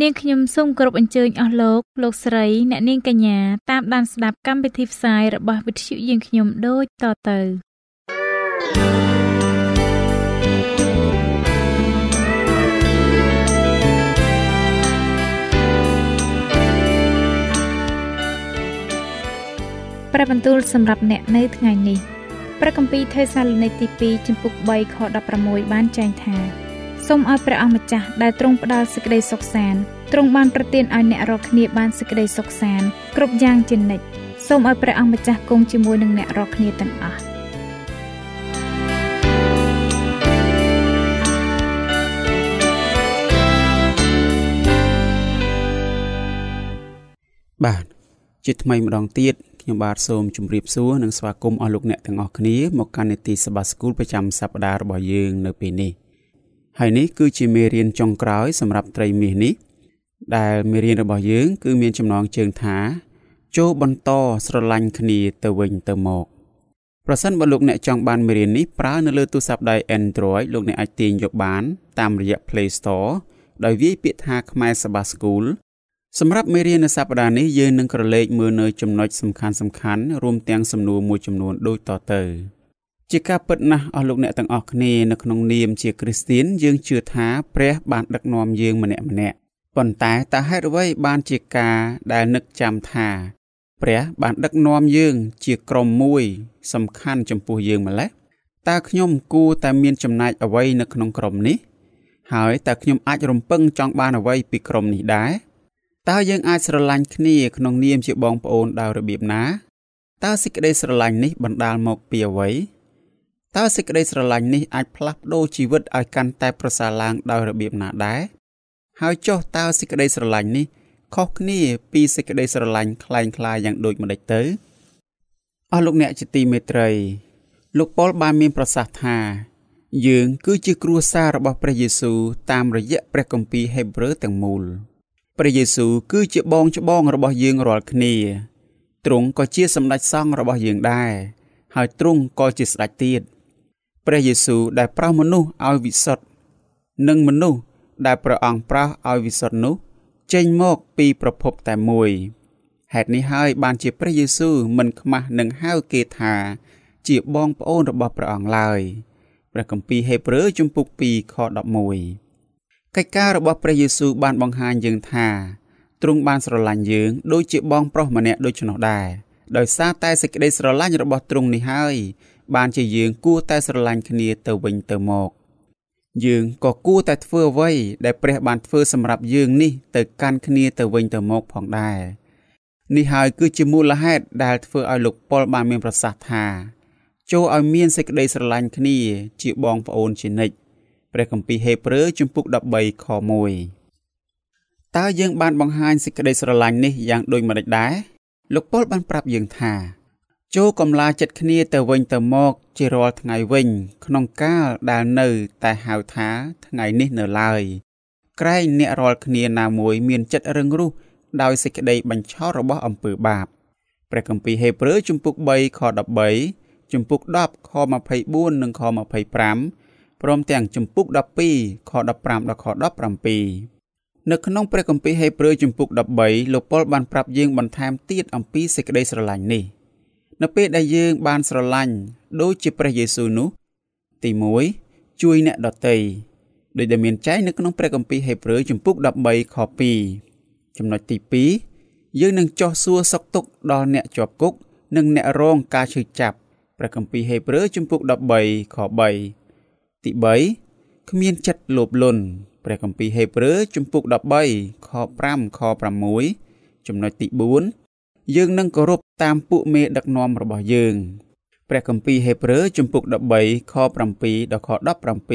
នាងខ្ញុំសូមគោរពអញ្ជើញអស់លោកលោកស្រីអ្នកនាងកញ្ញាតាមដានស្ដាប់កម្មវិធីផ្សាយរបស់វិទ្យុយើងខ្ញុំដូចតទៅព្រះបន្ទូលសម្រាប់អ្នកនៅថ្ងៃនេះព្រះគម្ពីរថេសាឡូនីកទី2ចំពុក3ខ16បានចែងថា សូមឲ្យព្រះអម្ចាស់ដែលទ្រង់ផ្ដល់សេចក្តីសុខសាន្តទ្រង់បានប្រទានឲ្យអ្នករាល់គ្នាបានសេចក្តីសុខសាន្តគ្រប់យ៉ាងជានិច្ចសូមឲ្យព្រះអម្ចាស់គង់ជាមួយនឹងអ្នករាល់គ្នាទាំងអស់បាទជាថ្មីម្ដងទៀតខ្ញុំបាទសូមជម្រាបសួរនិងស្វាគមន៍អស់លោកអ្នកទាំងអស់គ្នាមកកាន់នេតិសបាស្គូលប្រចាំសប្តាហ៍របស់យើងនៅពេលនេះ ហើយនេះគឺជាមេរៀនចុងក្រោយសម្រាប់ត្រីមាសនេះ ដែលមេរៀនរបស់យើង គឺមានចំណងជើងថា ចូលបន្តស្រឡាញ់គ្នាទៅវិញទៅមកប្រសិនបើលោកអ្នកចង់បានមេរៀននេះប្រើនៅលើទូរស័ព្ទដៃ Android លោកអ្នកអាចទាញយកបាន តាមរយៈ Play Store ដោយវាយពាក្យថាខ្មែរសបាស្គូលសម្រាប់មេរៀននៅសប្តាហ៍នេះយើងនឹងក្រឡេកមើលនៅចំណុចសំខាន់សំខាន់រួមទាំងសំណួរមួយចំនួនដូចតទៅ ជាការពិតណាស់អស់លោកអ្នកទាំងអស់គ្នានៅក្នុងនាមជាគ្រីស្ទៀនយើងជឿថាព្រះបានដឹកនាំយើងម្នាក់ម្នាក់ប៉ុន្តែតើហេតុអ្វីបានជាការដែលនឹកចាំថាព្រះបានដឹកនាំយើងជាក្រុមមួយ សំខាន់ចំពោះយើងម្ល៉េះតើខ្ញុំគួរតែមានចំណែកអ្វីនៅក្នុងក្រុមនេះ ហើយតើខ្ញុំអាចរំពឹងចង់បានអ្វីពីក្រុមនេះដែរតើយើងអាចស្រឡាញ់គ្នាក្នុងនាមជាបងប្អូនដោយរបៀបណាតើសេចក្តីស្រឡាញ់នេះបណ្ដាលមកពីអ្វី តើសេចក្តីស្រឡាញ់នេះអាចផ្លាស់ប្ដូរជីវិតឲ្យកាន់តែប្រសើរឡើងដោយរបៀបណាដែរហើយចុះតើសេចក្តីស្រឡាញ់នេះខុសគ្នាពីសេចក្តីស្រឡាញ់คล้ายៗយ៉ាងដូចម្តេចទៅអស់លោកអ្នកជាទីមេត្រី លោកប៉ុលបានមានប្រសាសន៍ថា យើង គឺជាគ្រួសាររបស់ព្រះយេស៊ូវតាមរយៈព្រះគម្ពីរហេព្រើរទាំងមូលព្រះយេស៊ូវគឺជាបងច្បងរបស់យើងរាល់គ្នាទ្រង់ក៏ជាសម្ដេចសង្ឃរបស់យើងដែរហើយទ្រង់ក៏ជាស្ដេចទៀត ព្រះយេស៊ូវដែលប្រោសមនុស្សឲ្យវិសុទ្ធនិងមនុស្សដែលព្រះអង្គប្រោសឲ្យវិសុទ្ធនោះ ចេញមកពីប្រភពតែមួយហេតុនេះហើយបានជាព្រះយេស៊ូវមិនខ្មាស់នឹងហៅគេថា ជាបងប្អូនរបស់ព្រះអង្គឡើយព្រះគម្ពីរហេព្រើរជំពូក2ខ11កិច្ចការរបស់ព្រះយេស៊ូវបានបង្ហាញយើងថាទ្រង់បានស្រឡាញ់យើងដូចជាបងប្រុសម្នាក់ដូច្នោះដែរដោយសារតែសេចក្តីស្រឡាញ់របស់ទ្រង់នេះហើយ បានជាយើងគួរតែស្រឡាញ់គ្នាទៅវិញទៅមកយើងក៏គួរតែធ្វើអ្វីដែលព្រះបានធ្វើសម្រាប់យើងនេះទៅកាន់គ្នាទៅវិញទៅមកផងដែរនេះហើយគឺជាមូលហេតុដែលធ្វើឲ្យលោកប៉ុលបានមានប្រសាសន៍ថាចូលឲ្យមានសេចក្តីស្រឡាញ់គ្នាជាបងប្អូនជានិច្ចព្រះគម្ពីរហេព្រើរជំពូក13ខ1តើយើងបានបង្ហាញសេចក្តីស្រឡាញ់នេះយ៉ាងដូចម្តេចដែរលោកប៉ុលបានប្រាប់យើងថា ចូលកំឡាចិត្តគ្នាទៅវិញទៅមកជារាល់ថ្ងៃវិញ ក្នុងកាលដែលនៅតែហៅថាថ្ងៃនេះនៅឡើយក្រែងអ្នករាល់គ្នាណាមួយមានចិត្តរឹងរូសដោយសេចក្តីបញ្ឆោតរបស់អំពើបាបព្រះគម្ពីរហេព្រើរជំពូក3ខ13ជំពូក10ខ24និងខ25ព្រមទាំងជំពូក12ខ15ដល់ខ17នៅក្នុងព្រះគម្ពីរហេព្រើរជំពូក13លោកប៉ុលបានប្រាប់យើងបន្ថែមទៀតអំពីសេចក្តីស្រឡាញ់នេះ។ នៅពេលដែលយើងបានស្រឡាញ់ដូចជាព្រះយេស៊ូវនោះ ទី1ជួយអ្នកដទៃដោយដែលមានចែងនៅក្នុងព្រះគម្ពីរហេព្រើរជំពូក13ខ2ចំណុចទី2យើងនឹងចោះសួរសុខទុក្ខដល់អ្នកជាប់គុក និងអ្នករងការឈឺចាប់ព្រះគម្ពីរហេព្រើរជំពូក13ខ3ទី3គ្មានចិត្តលោភលន់ព្រះគម្ពីរហេព្រើរជំពូក13ខ5ខ6ចំណុចទី4 យើងនឹងគោរពតាមពួកមេដឹកនាំរបស់យើងព្រះគម្ពីរហេព្រើរជំពូក13ខ7ដល់ខ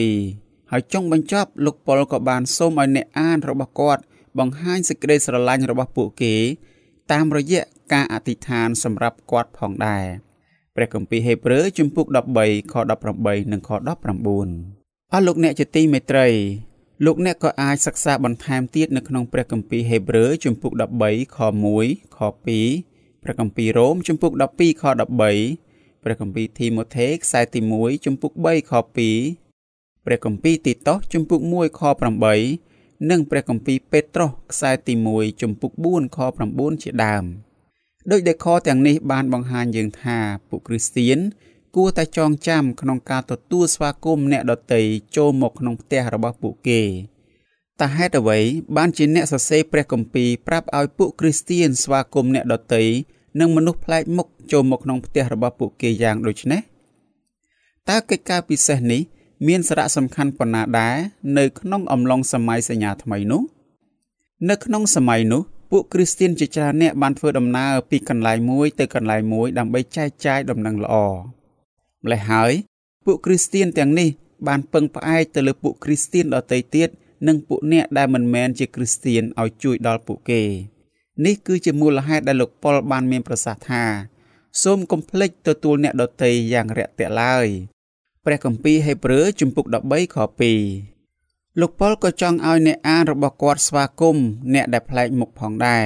17ហើយចុងបញ្ចប់លោកប៉ុលក៏បានសូមឲ្យអ្នកអានរបស់គាត់បង្ហាញសេចក្តីស្រឡាញ់របស់ពួកគេ តាមរយៈការអធិដ្ឋានសម្រាប់គាត់ផងដែរព្រះគម្ពីរហេព្រើរជំពូក13ខ18និងខ19អស់លោកអ្នកជាទីមេត្រី លោកអ្នកក៏អាចសិក្សាបន្ថែមទៀតនៅក្នុងព្រះគម្ពីរហេព្រើរជំពូក13ខ1ខ2ព្រះគម្ពីររ៉ូមជំពូក12ខ13ព្រះគម្ពីរធីម៉ូថេខ្សែទី1ជំពូក3ខ2ព្រះគម្ពីរទីតូសជំពូក1ខ8និងព្រះគម្ពីរពេត្រុសខ្សែទី1ជំពូក4ខ9ជាដើមដោយដែលខទាំងនេះបានបង្ហាញយើងថាពួកគ្រីស្ទៀន គួរតែចងចាំក្នុងការទទួលស្វាគមន៍អ្នកដទៃចូលមកក្នុងផ្ទះរបស់ពួកគេតើហេតុអ្វីបានជាអ្នកសរសេរព្រះគម្ពីរប្រាប់ឲ្យពួកគ្រីស្ទៀនស្វាគមន៍អ្នកដទៃនិងមនុស្សប្លែកមុខចូលមកក្នុងផ្ទះរបស់ពួកគេយ៉ាងដូចនេះតើកិច្ចការពិសេសនេះ មានសារៈសំខាន់ប៉ុណ្ណាដែរនៅក្នុងអំឡុងសម័យសញ្ញាថ្មីនោះនៅក្នុងសម័យនោះពួកគ្រីស្ទៀនជាច្រើនអ្នកបានធ្វើដំណើរពីកន្លែងមួយទៅកន្លែងមួយដើម្បីចែកចាយដំណឹងល្អ ម្ល៉េះហើយ ពួកគ្រីស្ទៀនទាំងនេះបានពឹងផ្អែកទៅលើពួកគ្រីស្ទៀនដទៃទៀតនិងពួកអ្នកដែលមិនមែនជាគ្រីស្ទៀនឲ្យជួយដល់ពួកគេ នេះគឺជាមូលហេតុដែលលោកប៉ុលបានមានប្រសាសន៍ថាសូមកុំភ្លេចទទួលអ្នកដទៃយ៉ាងរាក់ទាក់ឡើយព្រះគម្ពីរហេព្រើរជំពូក13ខ2លោកប៉ុលក៏ចង់ឲ្យអ្នកអានរបស់គាត់ស្វាគមន៍អ្នកដែលប្លែកមុខផងដែរ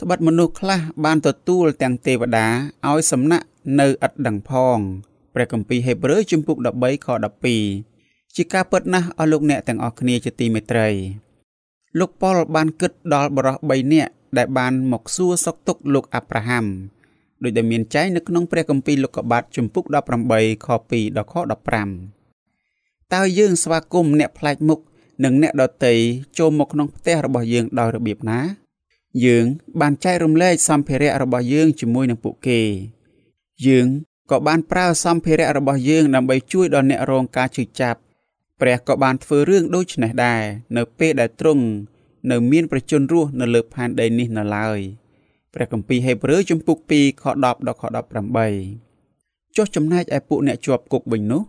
ត្បិតមនុស្សខ្លះបានទទួលទាំងទេវតាឲ្យសំណាក់នៅឥតដឹងផង ព្រះគម្ពីរហេព្រើរជំពូក13ខ12ជាការពិតណាស់អស់លោកអ្នកទាំងអស់គ្នាជាទីមេត្រីលោកប៉ុលបានគិតដល់បរិះ3នាក់ដែលបានមកសួរសុខទុក្ខលោកអាប់រ៉ាហាំដោយដែលមានចែងនៅក្នុងព្រះគម្ពីរលោកុបាទជំពូក18ខ2ដល់ខ15តើយើងស្វាគមន៍អ្នកប្លែកមុខនិងអ្នកដតីចូលមកក្នុងផ្ទះរបស់យើងដោយរបៀបណា យើងបានចែករំលែកសម្ភារៈរបស់យើងជាមួយនឹងពួកគេ យើង ក៏បានប្រើសម្ភារៈរបស់យើងដើម្បីជួយដល់អ្នករងការឈឺចាប់ព្រះក៏បានធ្វើរឿងដូចនេះដែរនៅពេលដែលទ្រង់នៅមានប្រជញ្ញរស់នៅលើផែនដីនេះនៅឡើយព្រះគម្ពីរហេព្រើរជំពូក2ខ10ដល់ខ18ចុះចំណែកឯពួកអ្នកជាប់គុកវិញនោះ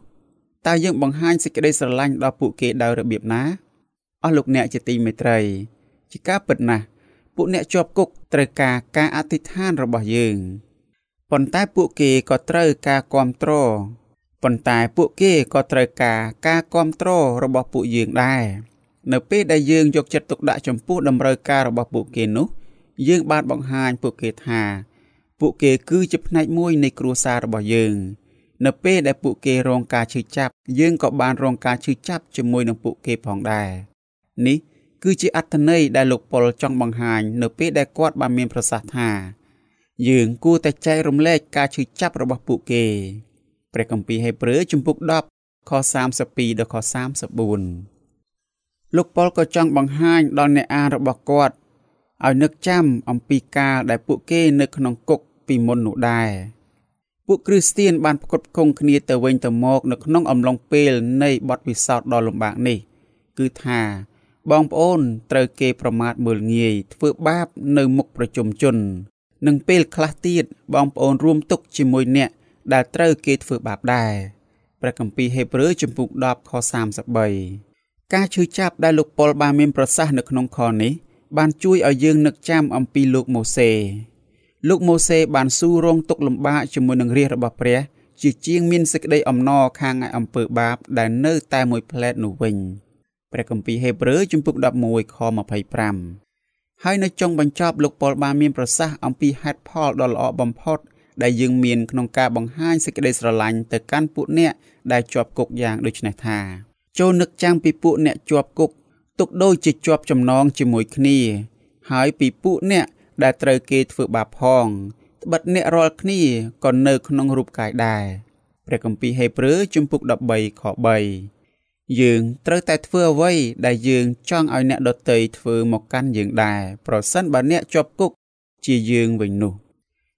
តើយើងបង្ហាញសេចក្តីស្រឡាញ់ដល់ពួកគេដោយរបៀបណាអស់លោកអ្នកជាទីមេត្រីជាការពិតណាស់ពួកអ្នកជាប់គុកត្រូវការការអធិដ្ឋានរបស់យើង ប៉ុន្តែពួកគេក៏ត្រូវការគ្រប់គ្រងប៉ុន្តែពួកគេក៏ត្រូវការការគ្រប់គ្រងរបស់ពួកយើងដែរនៅពេលដែលយើងយកចិត្តទុកដាក់ចំពោះតម្រូវការរបស់ពួកគេនោះ យើងបានបង្ហាញពួកគេថា ពួកគេគឺជាផ្នែកមួយនៃគ្រួសាររបស់យើង នៅពេលដែលពួកគេរងការឈឺចាប់យើងក៏បានរងការឈឺចាប់ជាមួយនឹងពួកគេផងដែរនេះគឺជាអត្ថន័យដែលលោកប៉ុលចង់បង្ហាញ នៅពេលដែលគាត់បានមានប្រសាសន៍ថា យើងគួរតែចែករំលែកការឈឺចាប់របស់ពួកគេព្រះគម្ពីរហេព្រើរជំពូក10ខ32ដល់ខ34លោកប៉ុលក៏ចង់បង្ហាញដល់អ្នកអានរបស់គាត់ឲ្យនឹកចាំអំពីកាលដែលពួកគេនៅក្នុងគុកពីមុននោះដែរពួកគ្រីស្ទៀនបានផ្គត់ផ្គង់គ្នាទៅវិញទៅមកនៅក្នុងអំឡុងពេលនៃបទពិសោធន៍ដ៏លំបាកនេះ គឺថាបងប្អូនត្រូវគេប្រមាថមើលងាយធ្វើបាបនៅមុខប្រជុំជន និងពេលខ្លះទៀតបងប្អូនរួមទុកជាមួយអ្នកដែលត្រូវគេធ្វើបាបដែរព្រះគម្ពីរហេព្រើរជំពូក10ខ33ការឈឺចាប់ដែលលោកប៉ុលបានមានប្រសាសន៍នៅក្នុងខនេះបានជួយឲ្យយើងនឹកចាំអំពីលោកម៉ូសេលោកម៉ូសេបានស៊ូរងទុកលំបាកជាមួយនឹងរាជរបស់ព្រះ ជាជាងមានសេចក្តីអំណរខាងឯអំពើបាប ដែលនៅតែមួយផ្លែតនោះវិញព្រះគម្ពីរហេព្រើរជំពូក11ខ25 ហើយនៅចុងបញ្ចប់លោកប៉ុលបានមានប្រសាសន៍អំពីហេតុផលដ៏ល្អបំផុត ដែលយើងមានក្នុងការបង្ហាញសេចក្តីស្រឡាញ់ទៅកាន់ពួកអ្នកដែលជាប់គុកយ៉ាងដូចនេះថាចូលនឹកចាំពីពួកអ្នកជាប់គុកទុកដូចជាជាប់ចំណងជាមួយគ្នា ហើយពីពួកអ្នកដែលត្រូវគេធ្វើបាបផងត្បិតអ្នករាល់គ្នាក៏នៅក្នុងរូបកាយដែរព្រះគម្ពីរហេព្រើរជំពូក13ខ3 យើងត្រូវតែធ្វើអ្វីដែលយើងចង់ឲ្យអ្នកដទៃធ្វើមកកាន់យើងដែរប្រសិនបើអ្នកជាប់គុកជាយើងវិញនោះ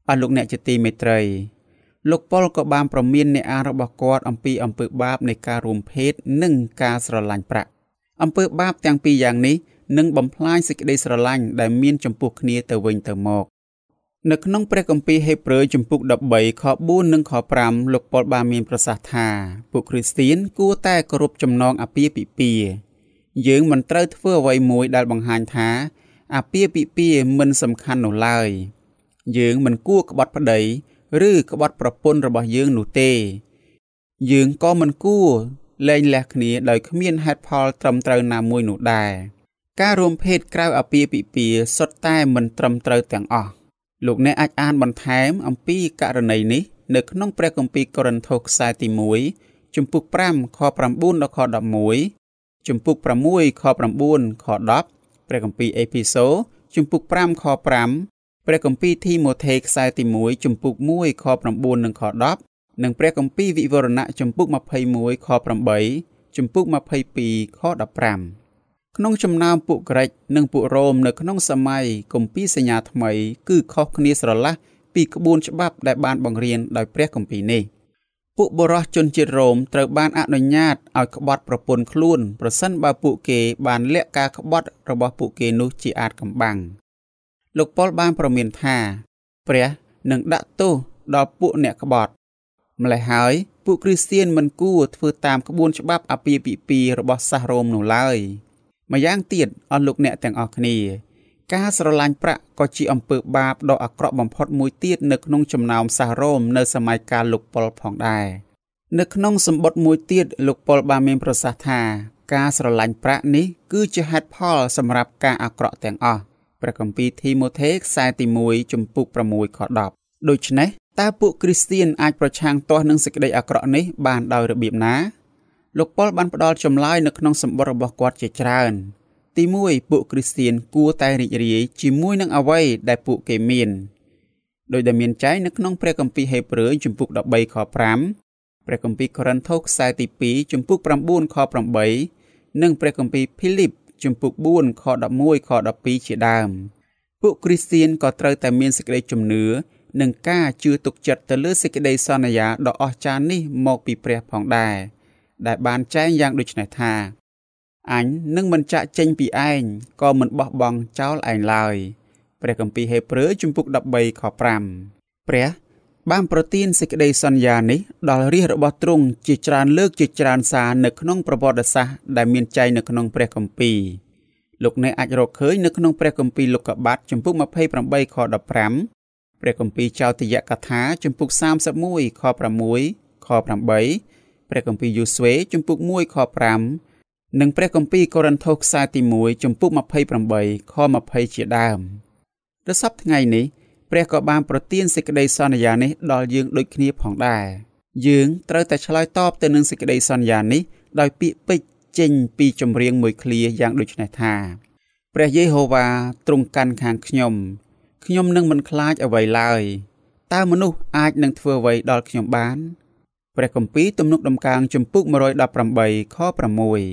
អស់លោកអ្នកជាទីមេត្រីលោកប៉ុលក៏បានប្រមានអ្នកអានរបស់គាត់អំពីអំពើបាបនៃការរួមភេទនិងការស្រឡាញ់ប្រាក់អំពើបាបទាំងពីរយ៉ាងនេះនឹងបំផ្លាញសេចក្តីស្រឡាញ់ដែលមានចំពោះគ្នាទៅវិញទៅមក នៅក្នុងព្រះគម្ពីរហេព្រើរជំពូក13ខ4និងខ5លោកប៉ុលបានមានប្រសាសន៍ថាពួកគ្រីស្ទៀនគួរតែគោរពចំណងអាពាហ៍ពិពាហ៍យើងមិនត្រូវធ្វើអ្វីមួយដែលបង្ហាញថាអាពាហ៍ពិពាហ៍មិនសំខាន់នោះឡើយយើងមិនគួរក្បត់ប្តីឬក្បត់ប្រពន្ធរបស់យើងនោះទេ យើងក៏មិនគួរលែងលះគ្នាដោយគ្មានហេតុផលត្រឹមត្រូវណាមួយនោះដែរការរួមភេទក្រៅអាពាហ៍ពិពាហ៍សុទ្ធតែមិនត្រឹមត្រូវទាំងអស់ លោកអ្នកអាចអានបន្ថែមអំពីករណីនេះនៅក្នុងព្រះគម្ពីរកូរិនថូសខ្សែទី1ជំពូក5ខ9ដល់ខ11ជំពូក6ខ9ខ10ព្រះគម្ពីរអេភីសូជំពូក5ខ5ព្រះគម្ពីរធីម៉ូថេខ្សែទី1ជំពូក1ខ9និងខ10និងព្រះគម្ពីរវិវរណៈជំពូក21ខ8ជំពូក22ខ15 ក្នុងចំណោមពួកក្រិចនិងពួករ៉ូមនៅក្នុងសម័យគម្ពីរសញ្ញាថ្មី គឺខុសគ្នាស្រឡះពីក្បួនច្បាប់ដែលបានបង្រៀនដោយព្រះគម្ពីរនេះពួកបរិសុទ្ធជនជាតិរ៉ូមត្រូវបានអនុញ្ញាតឲ្យក្បត់ប្រពន្ធខ្លួនប្រសិនបើពួកគេបានលាក់ការក្បត់របស់ពួកគេនោះជាអាចកំបាំងលោកប៉ុលបានប្រមានថាព្រះនឹងដាក់ទោសដល់ពួកអ្នកក្បត់ម្ល៉េះហើយពួកគ្រីស្ទានមិនគួរធ្វើតាមក្បួនច្បាប់អាពាហ៍ពិពាហ៍របស់សាសរ៉ូមនោះឡើយ។ ម្យ៉ាងទៀតអស់លោកអ្នកទាំងអស់គ្នា ការស្រឡាញ់ប្រាក់ក៏ជាអំពើបាបដ៏អាក្រក់បំផុតមួយទៀតនៅក្នុងចំណោមសាសរ៉ូមនៅសម័យកាលលោកប៉ុលផងដែរនៅក្នុងសម្បត្តិមួយទៀតលោកប៉ុលបានមានប្រសាសន៍ថាការស្រឡាញ់ប្រាក់នេះគឺជាហេតុផលសម្រាប់ការអាក្រក់ទាំងអស់ព្រះគម្ពីរធីម៉ូថេខ្សែទី1ជំពូក6ខ10ដូច្នេះតើពួកគ្រីស្ទៀនអាចប្រឆាំងទាស់នឹងសេចក្តីអាក្រក់នេះបានដោយរបៀបណា លោកប៉ុលបានផ្ដល់ចម្លើយនៅក្នុងសម្បត្តិរបស់គាត់ជាច្រើន ទី1ពួកគ្រីស្ទៀនគួរតែរីករាយជាមួយនឹងអ្វីដែលពួកគេមានដោយដែលមានចែងនៅក្នុងព្រះគម្ពីរហេព្រើរជំពូក13ខ5ព្រះគម្ពីរកូរិនថូសខ្សែទី2ជំពូក9ខ8និងព្រះគម្ពីរភីលីបជំពូក4ខ11ខ12ជាដើមពួកគ្រីស្ទៀនក៏ត្រូវតែមានសេចក្តីជំនឿនិងការជឿទុកចិត្តទៅលើសេចក្តីសន្យាដ៏អស្ចារ្យនេះមកពីព្រះផងដែរ។ ដែលបានចែងយ៉ាងដូចនេះថាអញនឹងមិនចាក់ចេញពីឯងក៏មិនបោះបង់ចោលឯងឡើយព្រះគម្ពីរហេព្រើរជំពូក13ខ5ព្រះបានប្រទានសេចក្តីសន្យានេះដល់រាជរបស់ទ្រង់ជាច្រើនលើកជាច្រើនសារនៅក្នុងប្រវត្តិសាស្ត្រដែលមានចែងនៅក្នុងព្រះគម្ពីរលោកអ្នកអាចរកឃើញនៅក្នុងព្រះគម្ពីរលោកុបាតជំពូក28ខ15ព្រះគម្ពីរចោទយកថាជំពូក31ខ6ខ8 ព្រះគម្ពីរយូស្វេជំពូក1ខ5និងព្រះគម្ពីរកូរិនថូសខ្សែទី1ជំពូក28ខ20ជាដើមដល់សប្តាហ៍ថ្ងៃនេះព្រះក៏បានប្រទានសេចក្តីសន្យានេះដល់យើងដូចគ្នាផងដែរយើងត្រូវតែឆ្លើយតបទៅនឹងសេចក្តីសន្យានេះដោយពាក្យពេចន៍ចេញពីចម្រៀងមួយឃ្លាយ៉ាងដូចនេះថាព្រះយេហូវ៉ាទ្រង់កាន់ខាងខ្ញុំខ្ញុំនឹងមិនខ្លាចអ្វីឡើយតើមនុស្សអាចនឹងធ្វើអ្វីដល់ខ្ញុំបាន ព្រះគម្ពីរទំនុកដំកើងជំពូក118ខ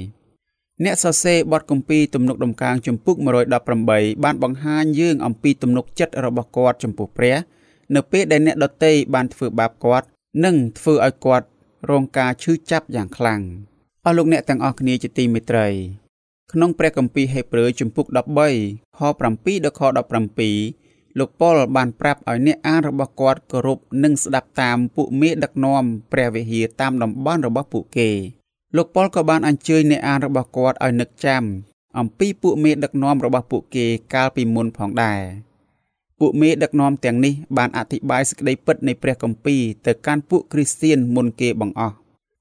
6អ្នកសរសេរបទគម្ពីរទំនុកដំកើងជំពូក118បានបង្ហាញយើងអំពីទំនុកចិត្តរបស់គាត់ចំពោះព្រះ នៅពេលដែលអ្នកដតីបានធ្វើបាបគាត់ និងធ្វើឲ្យគាត់រងការឈឺចាប់យ៉ាងខ្លាំងអស់លោកអ្នកទាំងអស់គ្នាជាទីមេត្រី ក្នុងព្រះគម្ពីរហេព្រើរជំពូក13ខ7ដល់ខ17 លោកប៉ុលបានប្រាប់ឲ្យអ្នកអានរបស់គាត់គោរពនិងស្ដាប់តាមពួកមេដឹកនាំព្រះវិហារតាមតំបន់របស់ពួកគេលោកប៉ុលក៏បានអញ្ជើញអ្នកអានរបស់គាត់ឲ្យនឹកចាំអំពីពួកមេដឹកនាំរបស់ពួកគេកាលពីមុនផងដែរពួកមេដឹកនាំទាំងនេះបានអធិប្បាយសេចក្តីពិតនៃព្រះគម្ពីរទៅកាន់ពួកគ្រីស្ទៀនមុនគេបង្អស់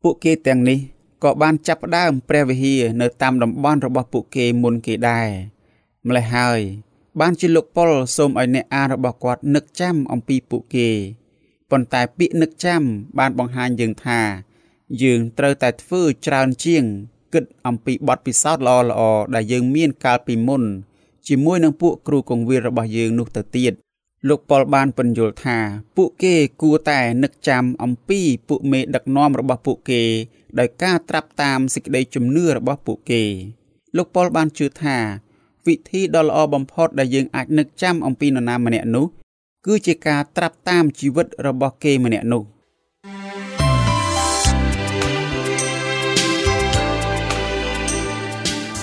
ពួកគេទាំងនេះក៏បានចាប់ផ្ដើមព្រះវិហារនៅតាមតំបន់របស់ពួកគេមុនគេដែរម្ល៉េះហើយ បានជាលោកប៉ុលសូមឲ្យអ្នកអានរបស់គាត់នឹកចាំអំពីពួកគេប៉ុន្តែពាក្យនឹកចាំបានបង្ហាញយើងថា យើងត្រូវតែធ្វើច្រើនជាង គិតអំពីបទពិសោធន៍ល្អៗដែលយើងមានកាលពីមុន ជាមួយនឹងពួកគ្រូកងវិលរបស់យើងនោះទៅទៀតលោកប៉ុលបានពន្យល់ថា ពួកគេគួរតែនឹកចាំអំពីពួកមេដឹកនាំរបស់ពួកគេ ដោយការត្រាប់តាមសេចក្តីជំនឿរបស់ពួកគេ លោកប៉ុលបានជឿថា វិធីដ៏ល្អបំផុតដែលយើងអាចនឹកចាំអំពីនរណាម្នាក់នោះ គឺជាការត្រាប់តាមជីវិតរបស់គេម្នាក់នោះ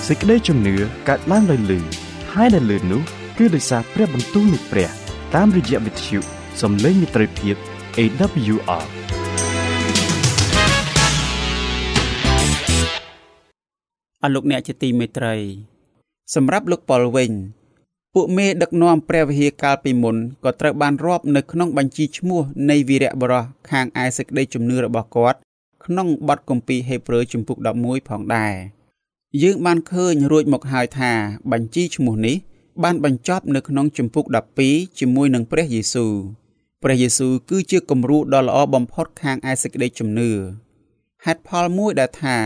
សេចក្តីជំនឿកើតឡើងដោយលឺហើយដែលលឺនោះគឺដោយសារព្រះបន្ទូលនៃព្រះ តាមរយៈវិទ្យុសំឡេងមិត្តភាព AWR អស់លោកអ្នកជាទីមេត្រី សម្រាប់លោកប៉ុលវិញ ពួកមេដឹកនាំព្រះវិហារកាលពីមុនក៏ត្រូវបានរាប់នៅក្នុងបញ្ជីឈ្មោះនៃវីរៈបរោះខាងឯសេចក្តីជំនឿរបស់គាត់ក្នុងបទគម្ពីរហេព្រើរជំពូក11ផងដែរយើងបានឃើញរួចមកហើយថាបញ្ជីឈ្មោះនេះបានបញ្ចប់នៅក្នុងជំពូក12ជាមួយនឹងព្រះយេស៊ូវព្រះយេស៊ូវគឺជាគំរូដ៏ល្អបំផុតខាងឯសេចក្តីជំនឿហេតុផលមួយដែលថា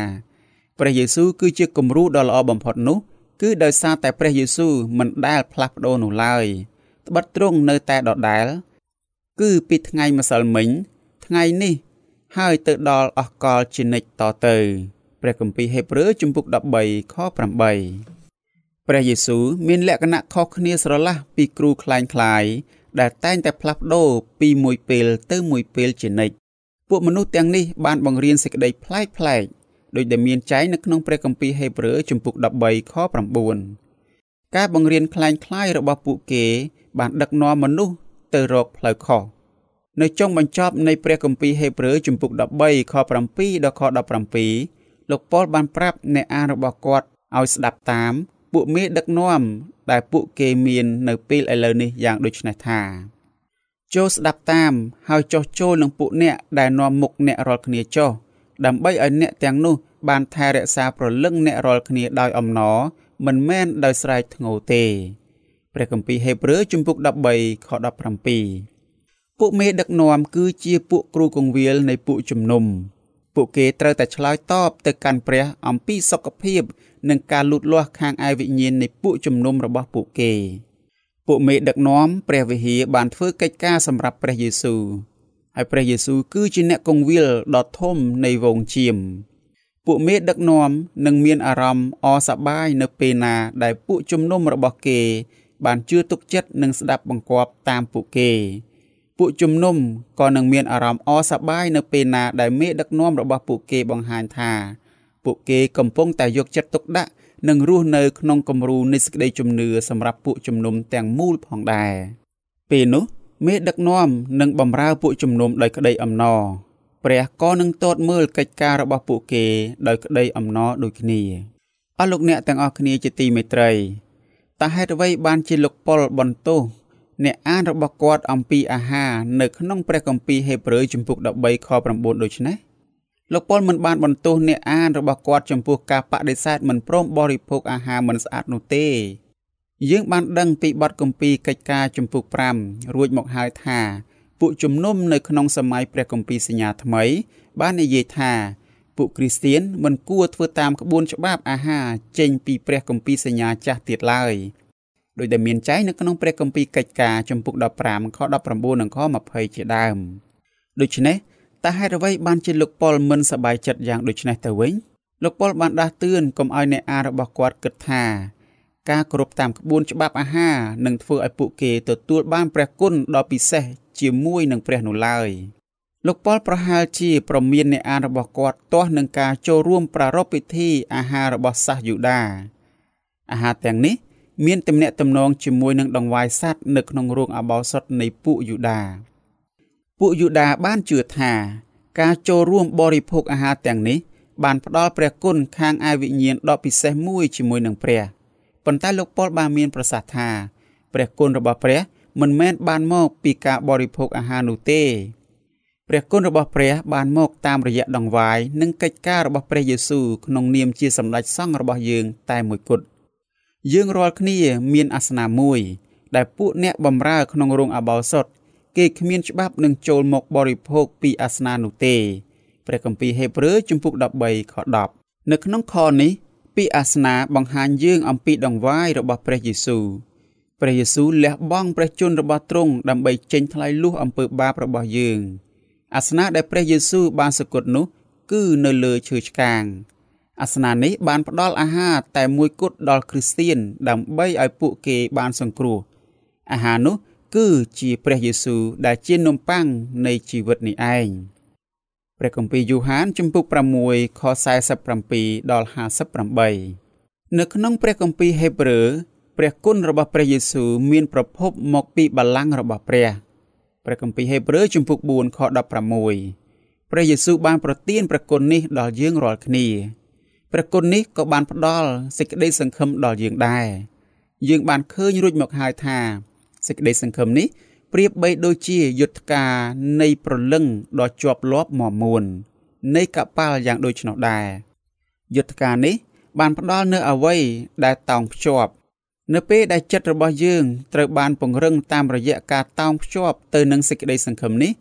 ព្រះយេស៊ូវគឺជាគំរូដ៏ល្អបំផុតនោះ គឺដោយសារតែព្រះយេស៊ូវមិនដែលផ្លាស់ប្ដូរនោះឡើយត្បិតទ្រង់នៅតែដដែល គឺពីថ្ងៃម្សិលមិញថ្ងៃនេះហើយទៅដល់អស់កលជានិច្ចតទៅព្រះគម្ពីរហេព្រើរជំពូក13ខ8ព្រះយេស៊ូវមានលក្ខណៈខុសគ្នាស្រឡះពីគ្រូคล้ายคล้ายដែលតែងតែផ្លាស់ប្ដូរពីមួយពេលទៅមួយពេលជានិច្ចពួកមនុស្សទាំងនេះបានបង្រៀនសេចក្តីប្លែកប្លែក ដោយដែលមានចែងនៅក្នុងព្រះគម្ពីរហេព្រើរជំពូក13ខ9ការបង្រៀនคล้ายคล้ายរបស់ពួកគេ បានដឹកនាំមនុស្សទៅរកផ្លូវខុសនៅចុងបញ្ចប់នៃព្រះគម្ពីរហេព្រើរជំពូក13ខ7ដល់ខ17លោកប៉ុលបានប្រាប់អ្នកអានរបស់គាត់ឲ្យស្ដាប់តាម ពួកមេដឹកនាំដែលពួកគេមាននៅពេលឥឡូវនេះយ៉ាងដូចនេះថាចូលស្ដាប់តាមហើយចោះចូលនឹងពួកអ្នកដែលនាំមុខអ្នករាល់គ្នាចុះ ដើម្បីឲ្យអ្នកទាំងនោះបានថែរក្សាប្រលឹងអ្នករាល់គ្នាដោយអំណរមិនមែនដោយស្រែកធ្ងោទេព្រះគម្ពីរហេព្រើរជំពូក13ខ17ពួកមេដឹកនាំគឺជាពួកគ្រូកងវិលនៃពួកជំនុំពួកគេត្រូវតែឆ្លើយតបទៅកាន់ព្រះអំពីសុខភាព និងការលូតលាស់ខាងឯវិញ្ញាណនៃពួកជំនុំរបស់ពួកគេ ពួកមេដឹកនាំព្រះវិហារបានធ្វើកិច្ចការសម្រាប់ព្រះយេស៊ូវ ហើយព្រះយេស៊ូវគឺជាអ្នកគង្វាលដ៏ធំនៃវងជៀមពួកមេដឹកនាំនឹងមានអារម្មណ៍អសប្បាយនៅពេលណាដែលពួកជំនុំរបស់គេ បានជឿទុកចិត្តនិងស្ដាប់បង្គាប់តាមពួកគេ ពួកជំនុំក៏នឹងមានអារម្មណ៍អសប្បាយនៅពេលណាដែលមេដឹកនាំរបស់ពួកគេបង្ហាញថា ពួកគេកំពុងតែយកចិត្តទុកដាក់និងរស់នៅក្នុងគំរូនៃសេចក្តីជំនឿសម្រាប់ពួកជំនុំទាំងមូលផងដែរពេលនោះ មេដឹកនាំនឹងបម្រើពួកជំនុំដោយក្តីអំណរព្រះក៏នឹងទតមើលកិច្ចការរបស់ពួកគេដោយក្តីអំណរដូចគ្នាអស់លោកអ្នកទាំងអស់គ្នាជាទីមេត្រីតើហេតុអ្វីបានជាលោកប៉ុលបន្ទោសអ្នកអានរបស់គាត់អំពីអាហារនៅក្នុងព្រះគម្ពីរហេព្រើរជំពូក13ខ9ដូច្នេះលោកប៉ុលមិនបានបន្ទោសអ្នកអានរបស់គាត់ចំពោះការបដិសេធមិនព្រមបរិភោគអាហារមិនស្អាតនោះទេ យើងបានដឹងពីបទគម្ពីរកិច្ចការជំពូក5រួចមកហើយថា ពួកជំនុំនៅក្នុងសម័យព្រះគម្ពីរសញ្ញាថ្មី បាននិយាយថាពួកគ្រីស្ទៀនមិនគួរធ្វើតាមក្បួនច្បាប់អាហារចេញពីព្រះគម្ពីរសញ្ញាចាស់ទៀតឡើយ។ដោយដែលមានចែងនៅក្នុងព្រះគម្ពីរកិច្ចការជំពូក15ខ19និងខ20ជាដើមដូច្នេះតើហេតុអ្វីបានជាលោកប៉ុលមិនសប្បាយចិត្តយ៉ាងដូចនេះទៅវិញលោកប៉ុលបានដាស់តឿនកុំឲ្យអ្នកអានរបស់គាត់គិតថា ការគោរពតាមក្បួនច្បាប់អាហារនឹងធ្វើឲ្យពួកគេទទួលបានព្រះគុណដ៏ពិសេសជាមួយនឹងព្រះនោះឡើយលោកប៉ុលប្រហែលជាប្រមានអ្នកអានរបស់គាត់ទាស់នឹងការចូលរួមប្រារព្ធពិធីអាហាររបស់សាសយូដាអាហារទាំងនេះមានទំនាក់ទំនងជាមួយនឹងដង្វាយសัตว์នៅក្នុងរោងអបោសុតនៃពួកយូដាពួកយូដាបានជឿថាការចូលរួមបរិភោគអាហារទាំងនេះបានផ្ដល់ព្រះគុណខាងឯវិញ្ញាណដ៏ពិសេសមួយជាមួយនឹងព្រះ ប៉ុន្តែលោកប៉ុលបានមានប្រសាសន៍ថាព្រះគុណរបស់ព្រះមិនមែនបានមកពីការបរិភោគអាហារនោះទេព្រះគុណរបស់ព្រះបានមកតាមរយៈដង្វាយនិងកិច្ចការរបស់ព្រះយេស៊ូវក្នុងនាមជាសម្ដេចសង្ឃរបស់យើងតែមួយគត់យើងរាល់គ្នាមានអាសនៈមួយ ដែលពួកអ្នកបម្រើក្នុងរោងអបោសុតគេគ្មានច្បាប់នឹងចូលមកបរិភោគពីអាសនៈនោះទេព្រះគម្ពីរហេព្រើរជំពូក13ខ10នៅក្នុងខនេះ ពីអាសនៈបង្ហាញយើងអំពីដង្វាយរបស់ព្រះយេស៊ូវព្រះយេស៊ូវលះបង់ព្រះជន្មរបស់ទ្រង់ដើម្បីចេញថ្លៃលួសអំពើបាបរបស់យើងអាសនៈដែលព្រះយេស៊ូវបានសគត់នោះគឺនៅលើឈើឆ្កាងអាសនៈនេះបានផ្ដល់អាហារតែមួយគត់ដល់គ្រីស្ទៀនដើម្បីឲ្យពួកគេបានសង្គ្រោះអាហារនោះគឺជាព្រះយេស៊ូវដែលជានំប៉័ងនៃជីវិតនេះឯង ព្រះគម្ពីរយូហានជំពូក6ខ47ដល់58នៅក្នុងព្រះគម្ពីរហេព្រើរព្រះគុណរបស់ព្រះយេស៊ូវមានប្រភពមកពីបល្ល័ង្ករបស់ព្រះព្រះគម្ពីរហេព្រើរជំពូក4ខ16ព្រះយេស៊ូវបានប្រទានព្រះគុណនេះដល់យើងរាល់គ្នាព្រះគុណនេះក៏បានផ្ដល់សេចក្តីសង្ឃឹមដល់យើងដែរយើងបានឃើញរួចមកហើយថាសេចក្តីសង្ឃឹមនេះ ប្រៀបបីដូចជាយុទ្ធការនៃប្រលឹងដ៏ជាប់លាប់មមួននៃកប៉ាល់យ៉ាងដូចនោះដែរយុទ្ធការនេះបានផ្ដល់នូវអ្វីដែលតោងភ្ជាប់ នៅពេលដែលចិត្តរបស់យើងត្រូវបានពង្រឹងតាមរយៈការតោងភ្ជាប់ទៅនឹងសេចក្តីសង្ឃឹមនេះ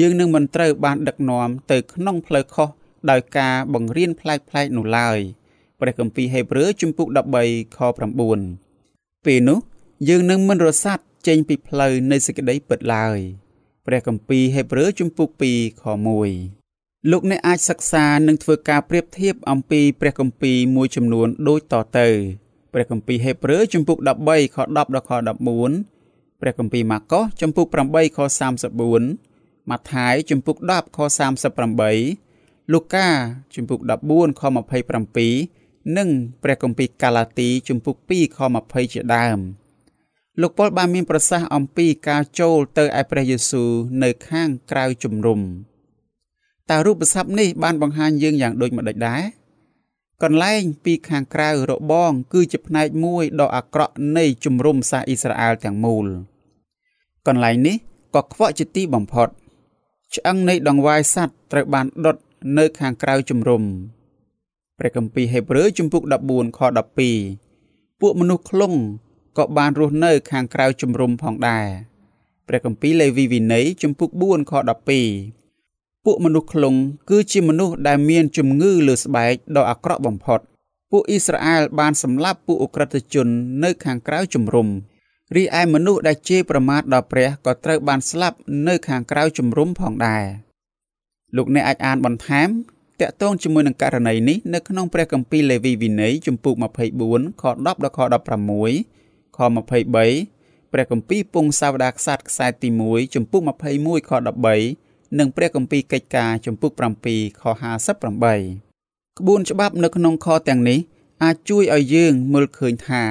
យើងនឹងមិនត្រូវបានដឹកនាំទៅក្នុងផ្លូវខុសដោយការបង្រៀនផ្លែកៗនោះឡើយព្រះគម្ពីរហេព្រើរជំពូក13ខ9ពេលនោះយើងនឹងមិនរសាត់ ចេញពីផ្លូវនៃសេចក្តីពិតឡើយព្រះគម្ពីរហេព្រើរជំពូក2ខ1លោកអ្នកអាចសិក្សានិងធ្វើការប្រៀបធៀបអំពីព្រះគម្ពីរមួយចំនួនដូចតទៅព្រះគម្ពីរហេព្រើរជំពូក13ខ10ដល់ខ14ព្រះគម្ពីរម៉ាកុសជំពូក8ខ34ម៉ាថាយជំពូក10ខ38លូកាជំពូក14ខ27និងព្រះគម្ពីរកាឡាទីជំពូក2ខ20ជាដើម លោកប៉ុលបានមានប្រសាសន៍អំពីការចូលទៅឯព្រះយេស៊ូវនៅខាងក្រៅជំរំតើរូបស័ព្ទនេះបានបង្ហាញយើងយ៉ាងដូចម្តេចដែរកន្លែងពីខាងក្រៅរបង គឺជាផ្នែកមួយដ៏អាក្រក់នៃជំរំសាសអ៊ីស្រាអែលទាំងមូល កន្លែងនេះក៏ខ្វក់ជាទីបំផុតឆ្អឹងនៃដង្វាយសัตว์ត្រូវបានដុតនៅខាងក្រៅជំរំព្រះគម្ពីរហេព្រើរជំពូក14ខ12ពួកមនុស្សខ្លង ក៏បានរស់នៅ ខាងក្រៅជំរំផងដែរព្រះគម្ពីរលេវីវិន័យជំពូក4ខ12ពួកមនុស្សខ្លងគឺជាមនុស្សដែលមានជំងឺលើស្បែកដ៏អាក្រក់បំផុត ពួកអ៊ីស្រាអែលបានសម្លាប់ពួកអក្រិតជននៅខាងក្រៅជំរំរីឯមនុស្សដែលជេរប្រមាថដល់ព្រះក៏ត្រូវបានស្លាប់នៅខាងក្រៅជំរំផងដែរលោកអ្នកអាចអានបន្ថែមតាក់ទងជាមួយនឹងករណីនេះនៅក្នុងព្រះគម្ពីរលេវីវិន័យជំពូក24ខ10ដល់ខ16 ខ23ព្រះគម្ពីរពងសាវតារខ្សាត់ខ្សែទី1ចំពុក21ខ13និងព្រះគម្ពីរកិច្ចការចំពុក7ខ58ក្បួនច្បាប់នៅក្នុងខទាំងនេះអាចជួយឲ្យយើងមើលឃើញថា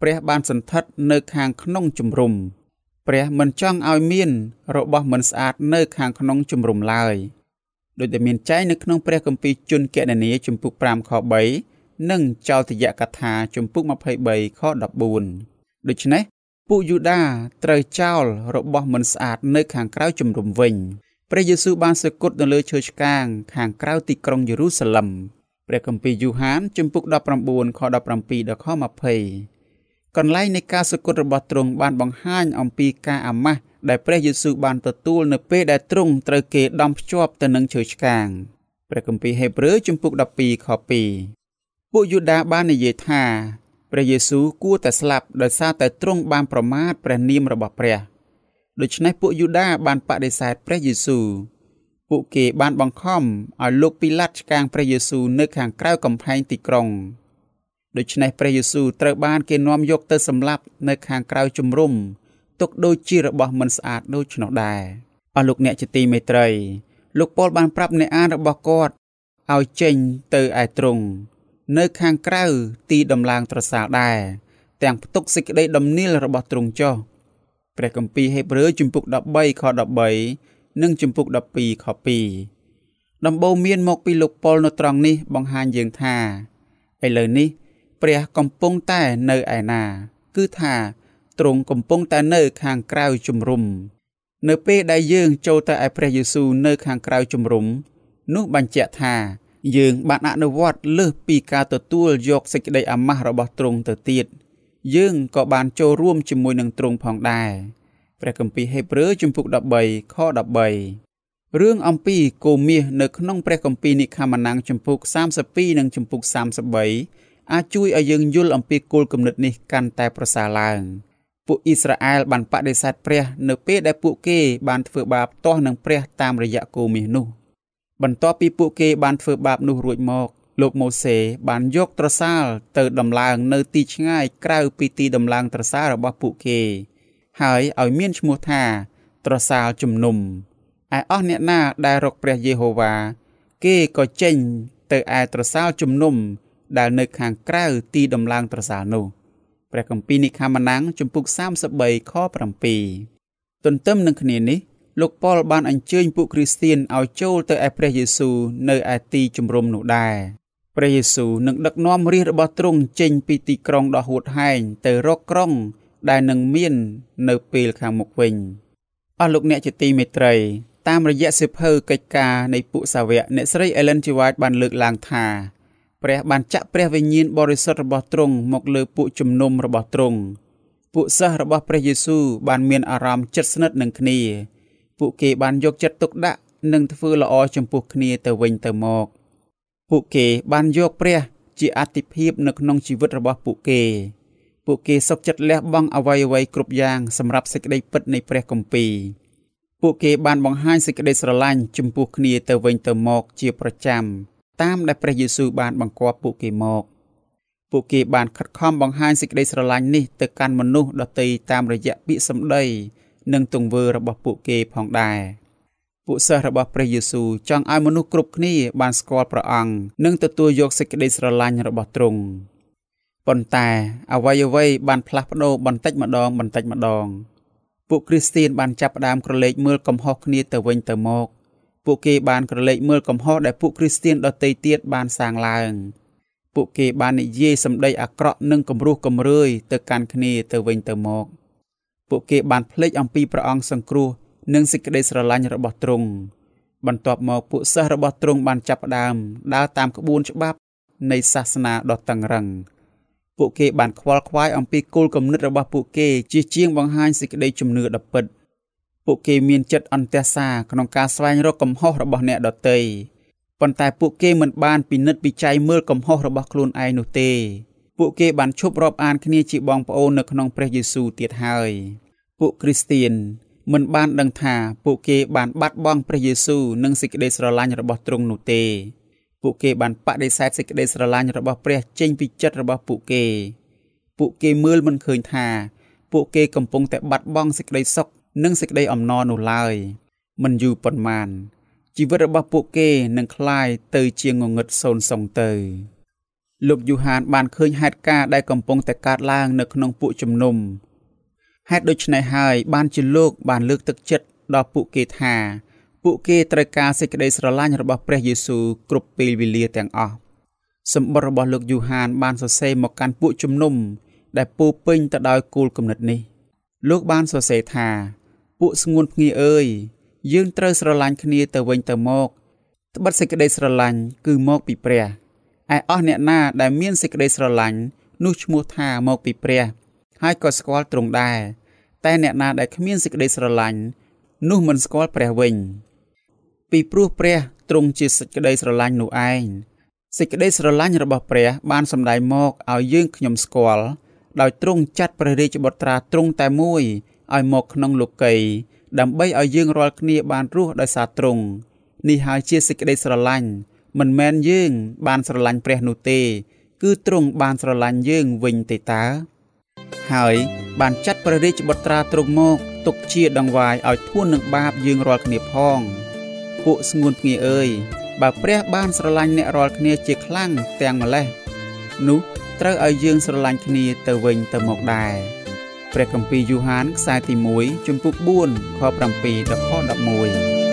ព្រះបានសន្ធិដ្ឋនៅខាងក្នុងជំរំព្រះមិនចង់ឲ្យមាន របស់មិនស្អាតនៅខាងក្នុងជំរំឡើយដោយដែលមានចែងនៅក្នុងព្រះគម្ពីរជនកណនីជំពូក5ខ3 និងចោទយកថាជំពូក23ខ14ដូច្នេះពួកយូដាត្រូវចោលរបស់មិនស្អាតនៅខាងក្រៅជំរំវិញព្រះយេស៊ូវបានសគត់នៅលើឈើឆ្កាងខាងក្រៅទីក្រុងយេរូសាឡឹមព្រះគម្ពីរយូហានជំពូក19ខ17ដល់ខ20កន្លែងនៃការសគត់របស់ទ្រង់បានបង្ហាញអំពីការអាម៉ាស់ដែលព្រះយេស៊ូវបានទទួលនៅពេលដែលទ្រង់ត្រូវគេដំភ្ជាប់ទៅនឹងឈើឆ្កាងព្រះគម្ពីរហេព្រើរជំពូក12ខ2 ពួកយូដាបាននិយាយថាព្រះយេស៊ូវគួរតែស្លាប់ដោយសារតែទ្រង់បានប្រមាថព្រះនាមរបស់ព្រះដូច្នេះពួកយូដាបានបដិសេធព្រះយេស៊ូវពួកគេបានបង្ខំឲ្យលោកពីឡាត់ឆ្កាងព្រះយេស៊ូវនៅខាងក្រៅកំផែងទីក្រុងដូច្នេះព្រះយេស៊ូវត្រូវបានគេនាំយកទៅសម្លាប់នៅខាងក្រៅជំរំទុកដូចជារបស់មិនស្អាតដូច្នោះដែរអស់លោកអ្នកជាទីមេត្រី លោកប៉ុលបានប្រាប់អ្នកអានរបស់គាត់ឲ្យចេញទៅឯទ្រង់ នៅខាងក្រៅទីដំឡើងត្រសាលដែរទាំងផ្ទុកសេចក្តីដំណៀលរបស់ទ្រង់ចុះព្រះគម្ពីរហេព្រើរជំពូក13ខ13និងជំពូក12ខ2ដំបូងមានមកពីលោកប៉ុលនៅត្រង់នេះបង្ហាញយើងថាឥឡូវនេះ ព្រះកំពុងតែនៅឯណា គឺថាទ្រង់កំពុងតែនៅខាងក្រៅជំរំនៅពេលដែលយើងចូលទៅឯព្រះយេស៊ូវនៅខាងក្រៅជំរំនោះបញ្ជាក់ថា យើងបានអនុវត្តលើសពីការទទួលយកសេចក្តីអាម៉ាស់របស់ទ្រង់ទៅទៀតយើងក៏បានចូលរួមជាមួយនឹងទ្រង់ផងដែរព្រះគម្ពីរហេព្រើរជំពូក13ខ13រឿងអំពីគោមាសនៅក្នុងព្រះគម្ពីរនិខាម៉ានាំងជំពូក32និងជំពូក33អាចជួយឲ្យយើងយល់អំពីគោលគំនិតនេះកាន់តែប្រសើរឡើងពួកអ៊ីស្រាអែលបានបដិសេធព្រះ នៅពេលដែលពួកគេបានធ្វើបាបទាស់នឹងព្រះតាមរយៈគោមាសនោះ បន្ទាប់ពីពួកគេបានធ្វើបាបនោះរួចមក លោកម៉ូសេបានយកត្រសាលទៅដំឡើងនៅទីឆ្ងាយក្រៅពីទីដំឡើងត្រសាលរបស់ពួកគេ ហើយឲ្យមានឈ្មោះថា ត្រសាលជំនុំឯអស់អ្នកណាដែលរកព្រះយេហូវ៉ាគេក៏ចេញទៅឯត្រសាលជំនុំដែលនៅខាងក្រៅទីដំឡើងត្រសាលនោះព្រះគម្ពីរនិខាម៉ានាំងជំពូក33ខ7ទន្ទឹមនឹងគ្នានេះ លោកប៉ុលបានអញ្ជើញពួកគ្រីស្ទៀនឲ្យចូលទៅឯព្រះយេស៊ូវនៅឯទីជំរំនោះដែរព្រះយេស៊ូវនឹងដឹកនាំរាជរបស់ទ្រង់ចេញពីទីក្រុងដ៏ហួតហែងទៅរកក្រុងដែលនឹងមាននៅពេលខាងមុខវិញអស់លោកអ្នកជាទីមេត្រីតាមរយៈសិភៅកិច្ចការនៃពួកសាវកអ្នកស្រី Ellen G. White បានលើកឡើងថាព្រះបានចាក់ព្រះវិញ្ញាណបរិសុទ្ធរបស់ទ្រង់មកលើពួកជំនុំរបស់ទ្រង់ពួកសិស្សរបស់ព្រះយេស៊ូវបានមានអារម្មណ៍ជិតស្និទ្ធនឹងគ្នា ពួកគេបានយកចិត្តទុកដាក់និងធ្វើល្អចំពោះគ្នាទៅវិញទៅមក ពួកគេបានយកព្រះ ជាអតិភិបនៅក្នុងជីវិតរបស់ពួកគេ ពួកគេសុខចិត្តលះបង់អ្វីអ្វីគ្រប់យ៉ាងសម្រាប់សេចក្តីពិតនៃព្រះគម្ពីរពួកគេបានបង្ហាញសេចក្តីស្រឡាញ់ចំពោះគ្នាទៅវិញទៅមកជាប្រចាំតាមដែលព្រះយេស៊ូវបានបង្គាប់ពួកគេមកពួកគេបានខិតខំបង្ហាញសេចក្តីស្រឡាញ់នេះទៅកាន់មនុស្សដទៃតាមរយៈពាក្យសម្ដី និងទង្វើរបស់ពួកគេផងដែរពួកសិស្សរបស់ព្រះយេស៊ូវចង់ឲ្យមនុស្សគ្រប់គ្នាបានស្គាល់ព្រះអង្គនិងទទួលយកសេចក្តីស្រឡាញ់របស់ទ្រង់ប៉ុន្តែអ្វីអ្វីបានផ្លាស់ប្ដូរបន្តិចម្ដងបន្តិចម្ដង ពួកគ្រីស្ទានបានចាប់ផ្ដើមក្រឡេកមើលកំហុសគ្នាទៅវិញទៅមក ពួកគេបានក្រឡេកមើលកំហុសដែលពួកគ្រីស្ទានដទៃទៀតបានសាងឡើង ពួកគេបាននិយាយសម្ដីអាក្រក់និងគំរោះគំរើយទៅកាន់គ្នាទៅវិញទៅមក ពួកគេបានភ្លេចអំពីព្រះអង្គសង្គ្រោះនិងសេចក្តីស្រឡាញ់របស់ទ្រង់បន្ទាប់មកពួកសិស្សរបស់ទ្រង់បានចាប់ផ្ដើមដើរតាមក្បួនច្បាប់នៃសាសនាដ៏តឹងរ៉ឹងពួកគេបានខ្វល់ខ្វាយអំពីគោលគំនិតរបស់ពួកគេជាជាងបង្ហាញសេចក្តីជំនឿដ៏ពិតពួកគេមានចិត្តអន្ទះសារក្នុងការស្វែងរកកំហុសរបស់អ្នកដទៃប៉ុន្តែពួកគេមិនបានពិនិត្យពិច័យមើលកំហុសរបស់ខ្លួនឯងនោះទេ ពួកគេបានឈប់រាប់អានគ្នាជាបងប្អូននៅក្នុងព្រះយេស៊ូវទៀតហើយពួកគ្រីស្ទៀនមិនបានដឹងថាពួកគេបានបាត់បង់ព្រះយេស៊ូវនិងសេចក្តីស្រឡាញ់របស់ទ្រង់នោះទេពួកគេបានបដិសេធសេចក្តីស្រឡាញ់របស់ព្រះចេញពីចិត្តរបស់ពួកគេពួកគេមើលមិនឃើញថា ពួកគេកំពុងតែបាត់បង់សេចក្តីសុខនិងសេចក្តីអំណរនោះឡើយមិនយូរប៉ុន្មានជីវិតរបស់ពួកគេនឹងคลายទៅជាងងឹតសូន្យសុងទៅ លោកយូហានបានឃើញហេតុការណ៍ដែលកំពុងតែកើតឡើងនៅក្នុងពួកជំនុំហេតុដូច្នេះហើយបានជាលោកបានលើកទឹកចិត្តដល់ពួកគេថា ពួកគេត្រូវការសេចក្តីស្រឡាញ់របស់ព្រះយេស៊ូវគ្រប់ពេលវេលាទាំងអស់សម្បត្តិរបស់លោកយូហានបានសរសេរមកកាន់ពួកជំនុំ ដែលពោពេញទៅដោយគោលគំនិតនេះ លោកបានសរសេរថា ពួកស្ងួនភ្ងាអើយយើងត្រូវស្រឡាញ់គ្នាទៅវិញទៅមកត្បិតសេចក្តីស្រឡាញ់គឺមកពីព្រះ ឯអស់អ្នកណាដែលមានសេចក្តីស្រឡាញ់នោះឈ្មោះថាមកពីព្រះ ហើយក៏ស្គាល់ទ្រង់ដែរតែអ្នកណាដែលគ្មានសេចក្តីស្រឡាញ់នោះមិនស្គាល់ព្រះវិញ ពីព្រោះព្រះទ្រង់ជាសេចក្តីស្រឡាញ់នោះឯងសេចក្តីស្រឡាញ់របស់ព្រះ បានសម្ដែងមកឲ្យយើងខ្ញុំស្គាល់ដោយទ្រង់ចាត់ព្រះរាជបុត្រាទ្រង់តែមួយឲ្យមកក្នុងលោកីដើម្បីឲ្យយើងរាល់គ្នាបានរស់ដោយសារទ្រង់នេះហើយជាសេចក្តីស្រឡាញ់ មិនមែនយើង បានស្រឡាញ់ព្រះនោះទេ គឺទ្រង់បានស្រឡាញ់យើងវិញទេតើហើយបានចាត់ព្រះរាជបុត្រាទ្រង់មកទុកជាដង្វាយឲ្យធួននឹងបាបយើងរាល់គ្នាផង ពួកស្ងួនភ្ងាអើយបើព្រះបានស្រឡាញ់អ្នករាល់គ្នាជាខ្លាំងទាំងម្លេះនោះត្រូវឲ្យយើងស្រឡាញ់គ្នាទៅវិញទៅមកដែរព្រះគម្ពីរយូហានខ្សែទី1ជំពូក4ខ7ដល់ខ11